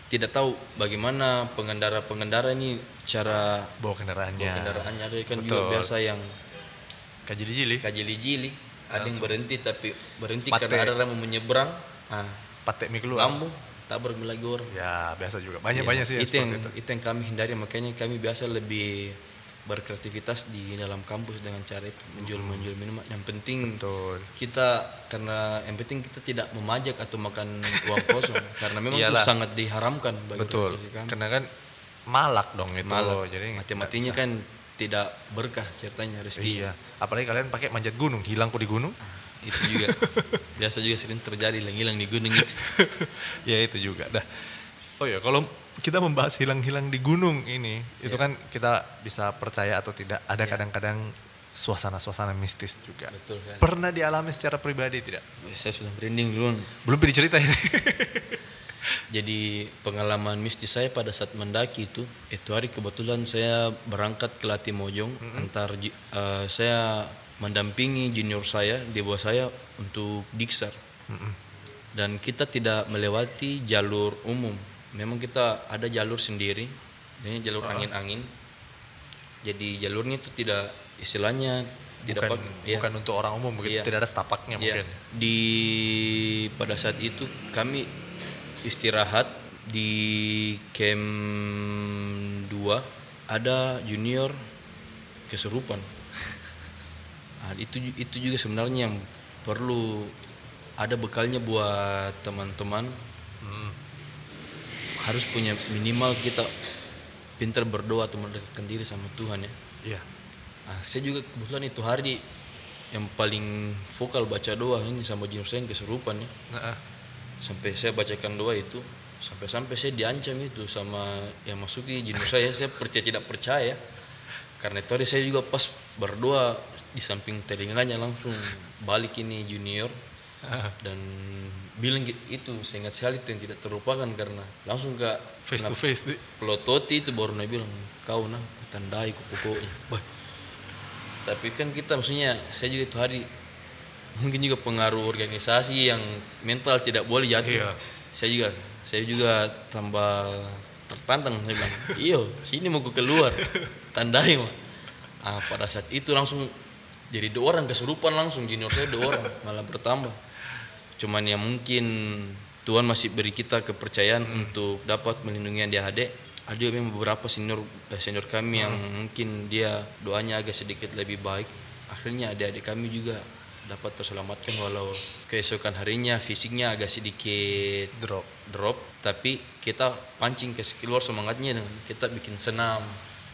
tidak tahu bagaimana pengendara-pengendara ini cara Bawa kendaraannya. bawa kendaraannya ada kan Betul. juga biasa yang Kajili-jili, kajili-jili ada yang berhenti tapi berhenti Pate. karena ada orang mau menyeberang ah patek mie keluar. lambung lagi orang Ya, biasa juga. Banyak-banyak sih Ya, itu yang itu. itu yang kami hindari makanya kami biasa lebih berkreativitas di dalam kampus dengan cara itu menjual menjual minuman yang penting Betul. kita karena yang penting kita tidak memajak atau makan uang [laughs] kosong karena memang itu Iyalah. sangat diharamkan bagi Betul. kami. Karena kan malak dong itu. Malah, Jadi mati-matinya kan tidak berkah ceritanya rezeki Iya. Apalagi kalian pakai manjat gunung, hilang kok di gunung. Itu juga [laughs] biasa juga sering terjadi hilang-hilang di gunung itu [laughs] ya itu juga dah. Oh ya, kalau kita membahas hilang-hilang di gunung ini, itu Ya. kan kita bisa percaya atau tidak. Ada kadang-kadang suasana-suasana mistis juga. betul kan Pernah dialami secara pribadi tidak? saya sudah merinding duluan Belum diceritain. [laughs] Jadi pengalaman mistis saya pada saat mendaki itu, itu hari kebetulan saya berangkat ke Latimojong, antar ji- eh, saya mendampingi junior saya di bawah saya untuk diksar. Dan kita tidak melewati jalur umum. Memang kita ada jalur sendiri, ini jalur angin-angin. Jadi jalurnya itu tidak istilahnya tidak bukan, pak- ya. bukan untuk orang umum begitu, Iya. tidak ada stapaknya Ya, mungkin. di pada saat itu kami istirahat di camp 2 ada junior kesurupan. Nah, itu itu juga sebenarnya yang perlu ada bekalnya buat teman-teman Hmm. harus punya minimal kita pintar berdoa atau mendekatkan diri sama Tuhan ya. Iya. Ah, saya juga kebetulan itu hari yang paling vokal baca doa ini sama junior saya yang kesurupan ya. Nah, ah. Sampai saya bacakan doa itu sampai-sampai saya diancam itu sama yang masuki junior saya saya percaya tidak percaya karena itu hari saya juga pas berdoa di samping telinganya langsung balik ini junior dan bilang gi- itu saya ingat sekali itu yang tidak terlupakan karena langsung ke face to face di. pelototi itu baru dia bilang kau nah kutandai ku pokoknya [laughs] Bah. tapi kan kita maksudnya saya juga itu hari mungkin juga pengaruh organisasi yang mental tidak boleh jatuh Iya. saya juga saya juga tambah tertantang saya bilang [laughs] iyo sini mau ku keluar tandai mah ah, pada saat itu langsung jadi dua orang kesurupan langsung junior saya dua orang malah bertambah cuman ya mungkin Tuhan masih beri kita kepercayaan untuk dapat melindungi adik-adik ada juga memang beberapa senior eh, senior kami yang mungkin dia doanya agak sedikit lebih baik. Akhirnya adik-adik kami juga dapat terselamatkan walau keesokan harinya fisiknya agak sedikit Drop. drop. Tapi kita pancing ke keluar semangatnya dengan kita bikin senam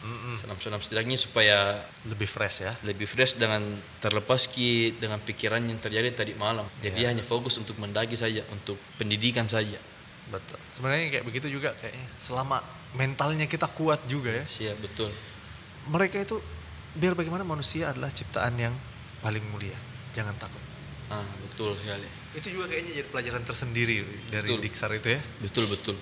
Mm-mm. senam-senam setidaknya supaya Lebih fresh ya. lebih fresh dengan terlepas ki dengan pikiran yang terjadi tadi malam jadi hanya fokus untuk mendaki saja untuk pendidikan saja Betul. Sebenarnya kayak begitu juga kayaknya. Selama mentalnya kita kuat juga ya. siap betul Mereka itu biar bagaimana manusia adalah ciptaan yang paling mulia. Jangan takut. ah betul sekali Itu juga kayaknya jadi pelajaran tersendiri dari Betul. Diksar itu ya. betul betul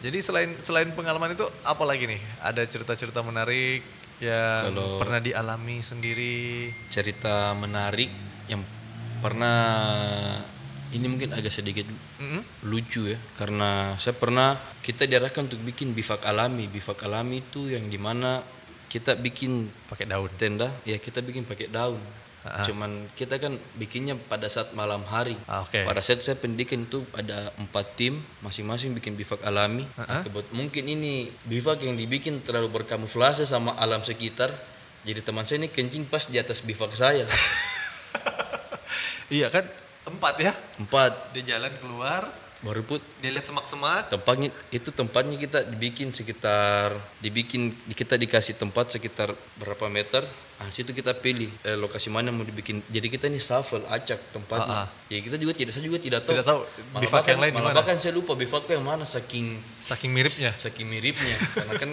Jadi selain selain pengalaman itu apa lagi nih? Ada cerita-cerita menarik yang Kalau- pernah dialami sendiri. cerita menarik yang pernah ini mungkin agak sedikit Mm-mm. lucu ya karena saya pernah kita diarahkan untuk bikin bivak alami bivak alami itu yang di mana kita bikin Pakai daun. tenda ya kita bikin pakai daun Ah. cuman kita kan bikinnya pada saat malam hari Ah, oke. pada saat saya pendidikan itu ada empat tim masing-masing bikin bivak alami. Kebet- mungkin ini bivak yang dibikin terlalu berkamuflase sama alam sekitar jadi teman saya ini kencing pas di atas bivak saya [laughs] Iya kan? Empat ya. empat Dia jalan keluar, baru put dia lihat semak-semak. tempatnya itu tempatnya kita dibikin sekitar dibikin kita dikasih tempat sekitar berapa meter nah situ kita pilih eh, lokasi mana mau dibikin jadi kita ini shuffle acak tempatnya Ah, ah. ya kita juga tidak saya juga tidak tahu Tidak tahu Malah bahkan- yang lain di malah mana. bahkan saya lupa bivak yang mana saking Saking miripnya. saking miripnya karena kan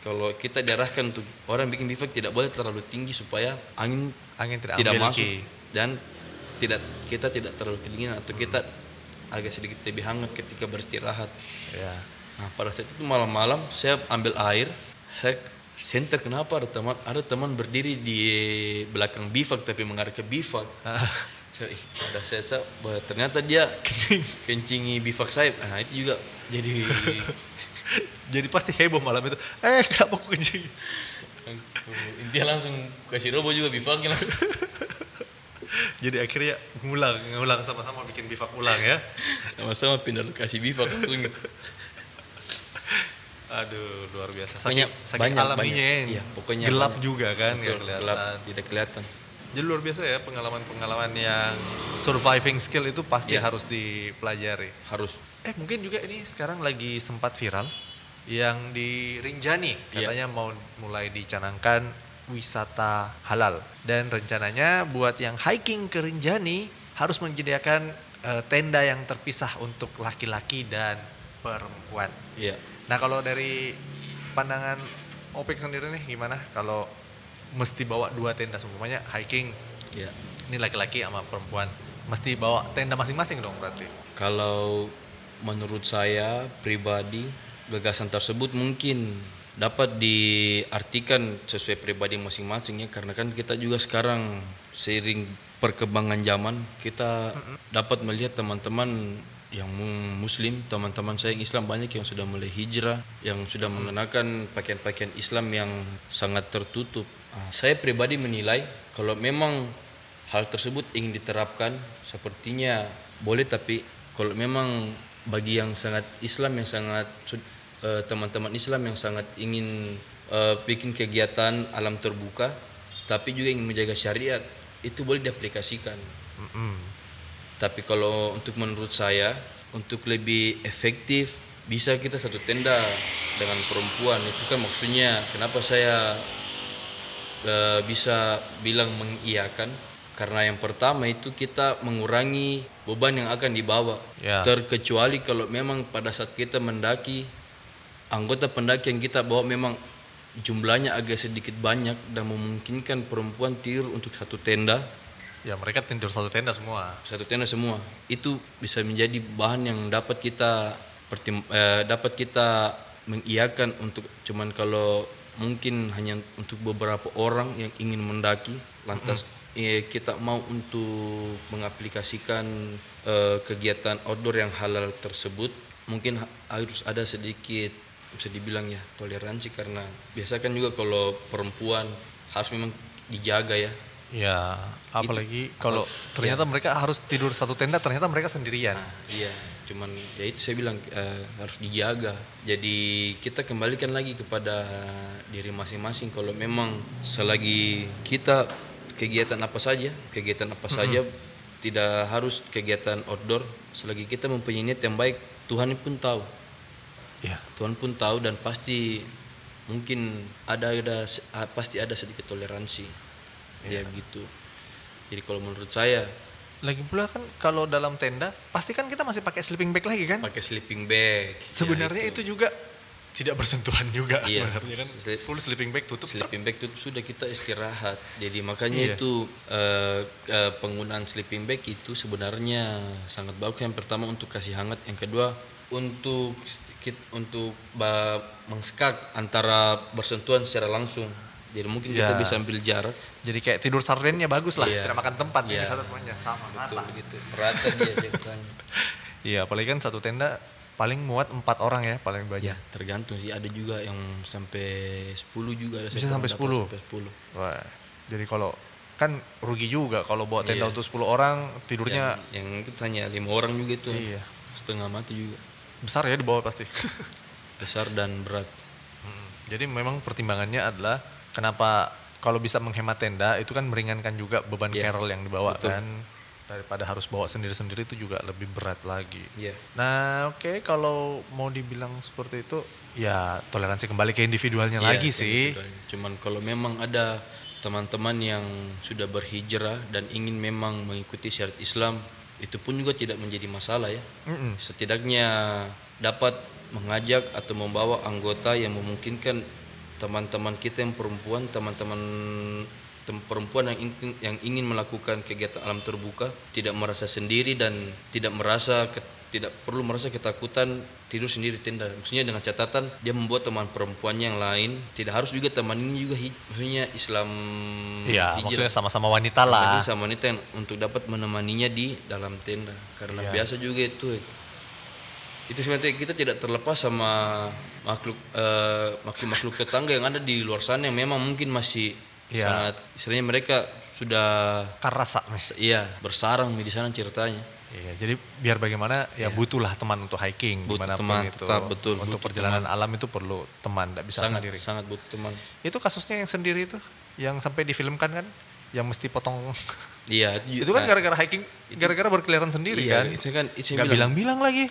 kalau kita diarahkan untuk orang bikin bivak tidak boleh terlalu tinggi supaya angin Angin tidak, tidak ambil masuk dan tidak kita tidak terlalu kedinginan atau kita agak sedikit lebih hangat ketika beristirahat. Ya. Nah pada saat itu malam-malam saya ambil air, saya center kenapa ada teman ada teman berdiri di belakang bivak tapi mengarah ke bivak. [laughs] Saya, ih, ada saya, saya ternyata dia kencing kencingi bivak saya. Nah itu juga jadi [laughs] Jadi pasti heboh malam itu. Eh, kenapa aku kencing? intinya langsung kasih robo juga bivaknya langsung. [laughs] [laughs] Jadi akhirnya ngulang, ngulang sama-sama bikin bivak ulang ya. [laughs] sama-sama pindah lokasi bivak. [laughs] Aduh, luar biasa. Banyak, Saking, saking banyak, alaminya banyak. ya. Iya, pokoknya gelap banyak. juga kan Betul, nggak kelihatan. gelap tidak kelihatan. Jadi luar biasa ya pengalaman-pengalaman yang surviving skill itu pasti Iya. harus dipelajari. Harus Eh mungkin juga ini sekarang lagi sempat viral yang di Rinjani Iya. katanya mau mulai dicanangkan wisata halal dan rencananya buat yang hiking ke Rinjani harus menyediakan eh, tenda yang terpisah untuk laki-laki dan perempuan. Iya. Nah kalau dari pandangan Opik sendiri nih gimana kalau mesti bawa dua tenda semuanya hiking Iya. ini laki-laki sama perempuan mesti bawa tenda masing-masing dong berarti. Kalau menurut saya pribadi gagasan tersebut mungkin dapat diartikan sesuai pribadi masing-masing ya karena kan kita juga sekarang seiring perkembangan zaman kita dapat melihat teman-teman yang mu- muslim teman-teman saya yang Islam banyak yang sudah mulai hijrah yang sudah mengenakan pakaian-pakaian Islam yang sangat tertutup. Ah, saya pribadi menilai kalau memang hal tersebut ingin diterapkan sepertinya boleh tapi kalau memang bagi yang sangat Islam yang sangat eh, teman-teman Islam yang sangat ingin eh, bikin kegiatan alam terbuka tapi juga ingin menjaga syariat itu boleh diaplikasikan. Tapi kalau untuk menurut saya untuk lebih efektif bisa kita satu tenda dengan perempuan itu kan maksudnya kenapa saya eh, bisa bilang mengiyakan? Karena yang pertama itu kita mengurangi beban yang akan dibawa. Ya. terkecuali kalau memang pada saat kita mendaki anggota pendaki yang kita bawa memang jumlahnya agak sedikit banyak dan memungkinkan perempuan tidur untuk satu tenda. Ya mereka tidur satu tenda semua. satu tenda semua. Itu bisa menjadi bahan yang dapat kita pertim- eh, dapat kita mengiyakan untuk cuman kalau mungkin hanya untuk beberapa orang yang ingin mendaki lantas eh, kita mau untuk mengaplikasikan eh, kegiatan outdoor yang halal tersebut mungkin ha- harus ada sedikit bisa dibilang ya toleransi karena biasa kan juga kalau perempuan harus memang dijaga ya Ya apalagi kalau ternyata mereka harus tidur satu tenda ternyata mereka sendirian. Nah, iya, cuman ya itu saya bilang eh, harus dijaga. Jadi kita kembalikan lagi kepada diri masing-masing. Kalau memang selagi kita kegiatan apa saja, kegiatan apa saja, tidak harus kegiatan outdoor. Selagi kita mempunyai niat yang baik, Tuhan pun tahu. Ya. Tuhan pun tahu dan pasti mungkin ada ada pasti ada sedikit toleransi. Ya begitu. Jadi kalau menurut saya Lagi pula kan kalau dalam tenda pasti kan kita masih pakai sleeping bag lagi kan? pakai sleeping bag. Ya, Sebenarnya itu. juga tidak bersentuhan juga Iya. sebenarnya kan. Full sleeping bag tutup. sleeping bag itu sudah kita istirahat jadi makanya Iya. itu eh, eh, penggunaan sleeping bag itu sebenarnya sangat bagus yang pertama untuk kasih hangat yang kedua untuk sedikit untuk mengskak antara bersentuhan secara langsung jadi mungkin kita Iya. bisa ambil jarak Jadi kayak tidur sardennya bagus lah. Iya. Tidak makan tempat Iya. yeah. misalnya temannya sama betul rata. begitu rata dia ceritanya [laughs] Iya, apalagi kan satu tenda paling muat empat orang ya paling banyak. ya tergantung sih ada juga yang sampai 10 juga ada Bisa sampai pernah 10? dapat sampai 10 Wah, jadi kalau kan rugi juga kalau bawa tenda Iya. untuk 10 orang tidurnya yang, yang itu hanya lima orang juga itu Iya. setengah mati juga besar ya di bawah pasti. [laughs] besar dan berat Hmm, Jadi memang pertimbangannya adalah kenapa kalau bisa menghemat tenda itu kan meringankan juga beban Iya, carol yang dibawa betul. kan daripada harus bawa sendiri-sendiri itu juga lebih berat lagi. Iya. Nah, oke kalau mau dibilang seperti itu ya toleransi kembali ke individualnya Iya, lagi sih. individualnya. Cuman kalau memang ada teman-teman yang sudah berhijrah dan ingin memang mengikuti syariat Islam, itu pun juga tidak menjadi masalah ya. Mm-mm. Setidaknya dapat mengajak atau membawa anggota yang memungkinkan teman-teman kita yang perempuan teman-teman tem- perempuan yang ingin, yang ingin melakukan kegiatan alam terbuka tidak merasa sendiri dan tidak merasa ke- tidak perlu merasa ketakutan tidur sendiri di tenda maksudnya dengan catatan dia membuat teman perempuan yang lain tidak harus juga teman ini juga hij- maksudnya Islam Iya, hijrah. maksudnya sama-sama wanita lah. Lagi sama wanita yang untuk dapat menemaninya di dalam tenda karena Iya. biasa juga itu itu sebenarnya kita tidak terlepas sama makhluk eh, makhluk-makhluk tetangga yang ada di luar sana yang memang mungkin masih Iya. sangat istilahnya mereka sudah Karasa. Iya bersarang di sana ceritanya Iya, jadi biar bagaimana ya butuhlah teman untuk hiking Butuh di mana pun teman, itu. tetap betul, Untuk butuh perjalanan alam itu perlu teman, tidak bisa sangat sendiri. sangat butuh teman Itu kasusnya yang sendiri itu, yang sampai difilmkan kan, yang mesti potong. iya [laughs] itu kan gara-gara hiking, gara-gara berkeliaran sendiri iya, kan. itu kan itu Gak yang bilang bilang-bilang lagi.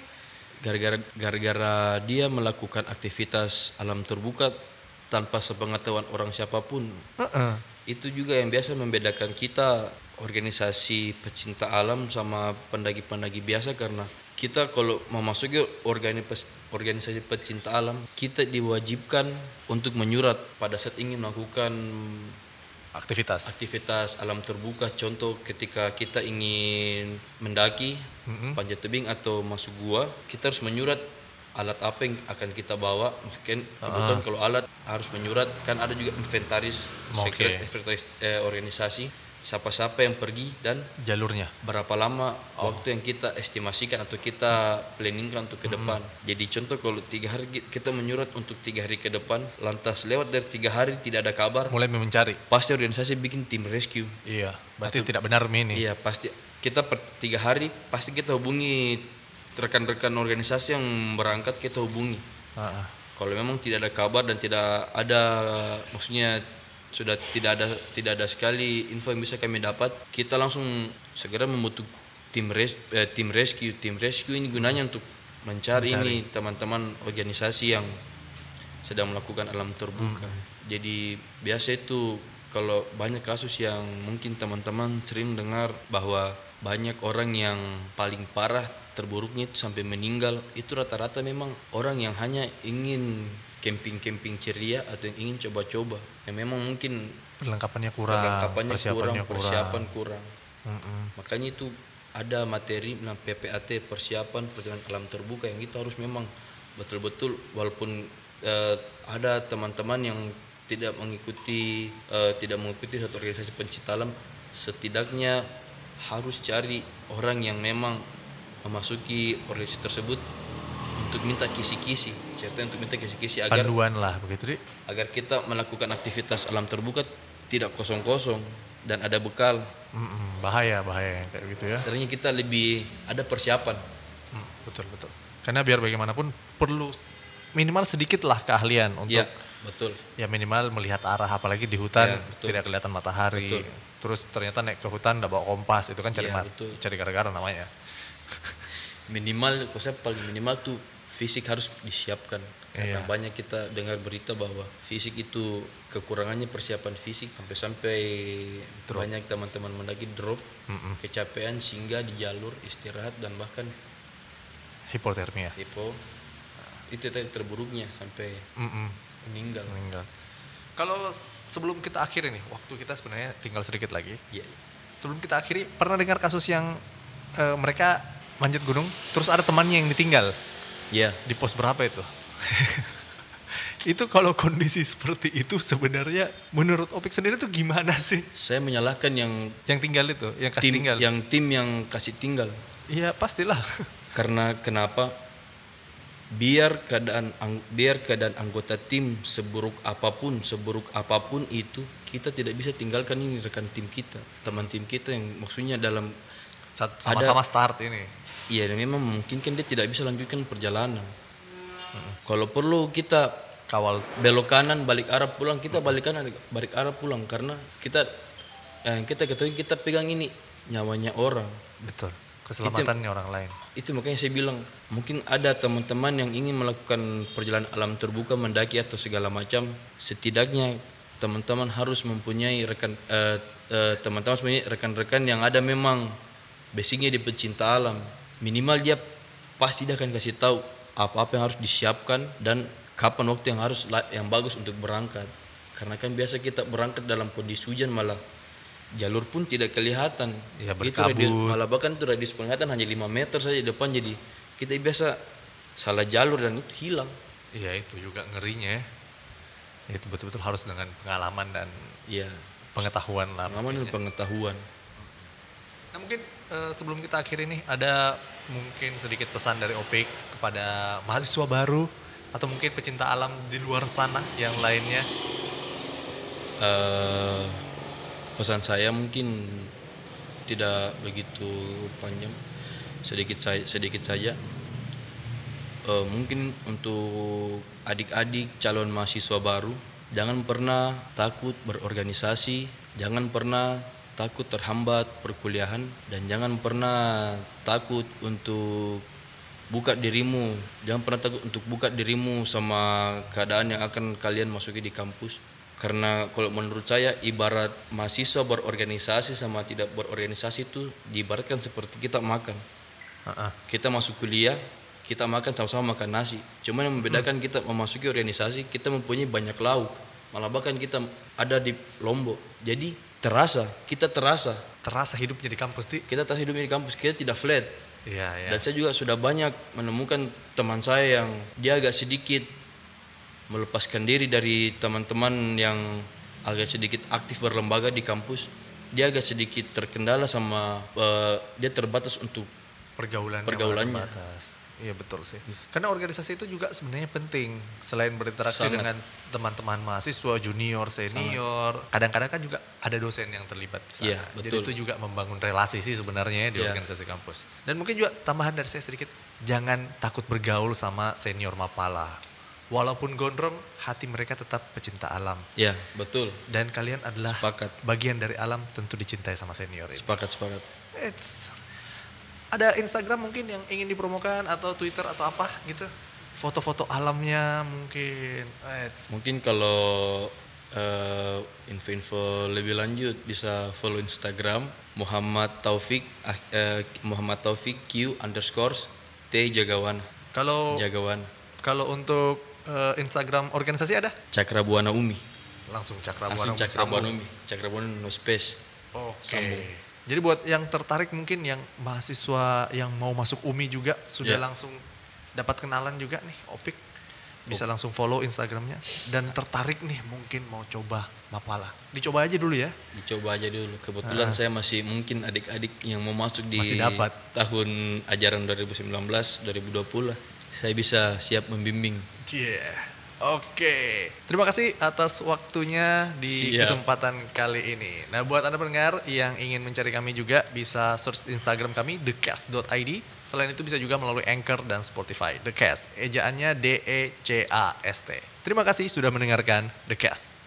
gara-gara gara-gara dia melakukan aktivitas alam terbuka tanpa sepengetahuan orang siapa pun Heeh. itu juga yang biasa membedakan kita organisasi pecinta alam sama pendaki-pendaki biasa karena kita kalau memasuki organis- organisasi pecinta alam kita diwajibkan untuk menyurat pada saat ingin melakukan Aktivitas. aktivitas alam terbuka contoh ketika kita ingin mendaki Mm-mm. panjat tebing atau masuk gua kita harus menyurat alat apa yang akan kita bawa mungkin kebetulan kalau alat harus menyurat kan ada juga inventaris Oke. secret inventaris eh, organisasi siapa-siapa yang pergi dan Jalurnya. berapa lama waktu yang kita estimasikan atau kita planningkan untuk ke depan. Jadi contoh kalau tiga hari ki- kita menyurat untuk tiga hari ke depan, lantas lewat dari tiga hari tidak ada kabar, Mulai mencari. pasti organisasi bikin tim rescue. Iya, berarti tidak benar ini. Iya pasti kita per tiga hari pasti kita hubungi rekan-rekan organisasi yang berangkat kita hubungi. Heeh. Kalau memang tidak ada kabar dan tidak ada maksudnya sudah tidak ada tidak ada sekali info yang bisa kami dapat, kita langsung segera membentuk tim res, eh, tim rescue. Tim rescue ini gunanya untuk mencari, ini teman-teman organisasi yang sedang melakukan alam terbuka. Jadi biasa itu kalau banyak kasus yang mungkin teman-teman sering dengar bahwa banyak orang yang paling parah terburuknya itu sampai meninggal itu rata-rata memang orang yang hanya ingin camping-camping ceria atau yang ingin coba-coba yang memang mungkin Perlengkapannya kurang, perlengkapannya kurang, persiapannya persiapan kurang. Mm-mm. Makanya itu ada materi nah, PPAT persiapan perjalanan alam terbuka yang itu harus memang betul-betul walaupun eh, ada teman-teman yang tidak mengikuti eh, tidak mengikuti satu organisasi pencinta alam setidaknya harus cari orang yang memang memasuki organisasi tersebut untuk minta kisi-kisi ceritanya untuk minta kisi-kisi agar Panduan lah begitu, Dik. agar kita melakukan aktivitas alam terbuka tidak kosong-kosong dan ada bekal Mm-mm, bahaya, bahaya kayak gitu ya. seringnya kita lebih ada persiapan Hmm, betul betul. Karena biar bagaimanapun perlu minimal sedikit lah keahlian untuk ya betul ya minimal melihat arah apalagi di hutan Ya, betul. tidak kelihatan matahari. Betul. Terus ternyata naik ke hutan udah bawa kompas itu kan cari Ya, mat, betul. cari gara-gara namanya. Minimal konsep paling minimal tuh fisik harus disiapkan karena Iya. banyak kita dengar berita bahwa fisik itu kekurangannya persiapan fisik sampai-sampai banyak teman-teman mendaki drop Mm-mm. kecapean sehingga di jalur istirahat dan bahkan Hipotermia. hipo itu tadi terburuknya sampai Mm-mm, meninggal meninggal. Kalau sebelum kita akhiri nih, waktu kita sebenarnya tinggal sedikit lagi. ya Sebelum kita akhiri, pernah dengar kasus yang eh, mereka manjat gunung, terus ada temannya yang ditinggal ya di pos berapa itu? [laughs] itu kalau kondisi seperti itu sebenarnya menurut Opik sendiri tuh gimana sih? saya menyalahkan yang Yang tinggal itu, yang kasih tim tinggal. yang tim yang kasih tinggal Iya pastilah. [laughs] karena kenapa biar keadaan biar keadaan anggota tim seburuk apa pun seburuk apa pun itu kita tidak bisa tinggalkan ini rekan tim kita teman tim kita yang maksudnya dalam Sama-sama start ini. Iya dan memang mungkin kan dia tidak bisa lanjutkan perjalanan. Kalau perlu kita Kawal belok kanan balik arah pulang kita balik kanan balik arah pulang karena kita eh, kita ketahui kita pegang ini nyawanya orang. Betul. Keselamatannya orang lain. itu makanya saya bilang mungkin ada teman-teman yang ingin melakukan perjalanan alam terbuka mendaki atau segala macam setidaknya teman-teman harus mempunyai rekan eh, eh, teman-teman mempunyai rekan-rekan yang ada memang basicnya di pecinta alam minimal dia pasti dia akan kasih tahu apa-apa yang harus disiapkan dan kapan waktu yang harus yang bagus untuk berangkat. Karena kan biasa kita berangkat dalam kondisi hujan malah jalur pun tidak kelihatan. Ya, itu radius, malah bahkan itu radius penglihatan hanya 5 meter saja depan. Jadi kita biasa salah jalur dan itu hilang. Iya itu juga ngerinya ya. Itu betul-betul harus dengan pengalaman dan ya pengetahuan lah. pengalaman dan pengetahuan. Nah mungkin eh, sebelum kita akhiri nih ada mungkin sedikit pesan dari Opik kepada mahasiswa baru atau mungkin pecinta alam di luar sana yang lainnya. Eh, pesan saya mungkin tidak begitu panjang sedikit saya sedikit saja Eh, mungkin untuk adik-adik calon mahasiswa baru jangan pernah takut berorganisasi jangan pernah takut terhambat perkuliahan dan jangan pernah takut untuk buka dirimu. Jangan pernah takut untuk buka dirimu sama keadaan yang akan kalian masuki di kampus. Karena kalau menurut saya ibarat mahasiswa berorganisasi sama tidak berorganisasi itu diibaratkan seperti kita makan. Heeh. kita masuk kuliah kita makan sama-sama makan nasi. Cuman yang membedakan kita memasuki organisasi kita mempunyai banyak lauk. Malah bahkan kita ada di lombok. Jadi terasa kita terasa Terasa hidupnya di kampus di. kita terasa hidupnya di kampus kita tidak flat Iya ya. dan saya juga sudah banyak menemukan teman saya yang dia agak sedikit melepaskan diri dari teman-teman yang agak sedikit aktif berlembaga di kampus. Dia agak sedikit terkendala sama eh, dia terbatas untuk pergaulannya Pergaulannya. terbatas. Iya betul sih. Karena organisasi itu juga sebenarnya penting selain berinteraksi Sangat. dengan teman-teman mahasiswa, junior, senior. Kadang-kadang kan juga ada dosen yang terlibat di sana. Iya, Jadi betul. itu juga membangun relasi sih sebenarnya ya di Iya. organisasi kampus. Dan mungkin juga tambahan dari saya sedikit, jangan takut bergaul sama senior Mapala. Walaupun gondrong, hati mereka tetap pecinta alam. ya betul Dan kalian adalah sepakat bagian dari alam tentu dicintai sama senior ini. sepakat sepakat. It's ada Instagram mungkin yang ingin dipromokan atau Twitter atau apa gitu. Foto-foto alamnya mungkin. It's Mungkin kalau eh, info-info lebih lanjut bisa follow Instagram Muhammad Taufik eh, Muhammad Taufik Q underscore T Jagawan kalau Jagawan kalau untuk eh, Instagram organisasi ada? Cakra Buana Umi Langsung Cakra langsung Buana Cakra Sambung. Buana Umi Cakra Buana no space Oke. Sambung. Jadi buat yang tertarik mungkin yang mahasiswa yang mau masuk UMI juga sudah Ya. langsung dapat kenalan juga nih Opik. Bisa langsung follow Instagramnya dan tertarik nih mungkin mau coba Mapala. Dicoba aja dulu ya. dicoba aja dulu kebetulan saya masih mungkin adik-adik yang mau masuk di Masih dapat. tahun ajaran 2019 2020 lah saya bisa siap membimbing Yeah. Oke, terima kasih atas waktunya di Siap. kesempatan kali ini. Nah, buat anda pendengar yang ingin mencari kami juga bisa search Instagram kami thecast.id. Selain itu bisa juga melalui Anchor dan Spotify. The Cast, ejaannya D E C A S T. Terima kasih sudah mendengarkan The Cast.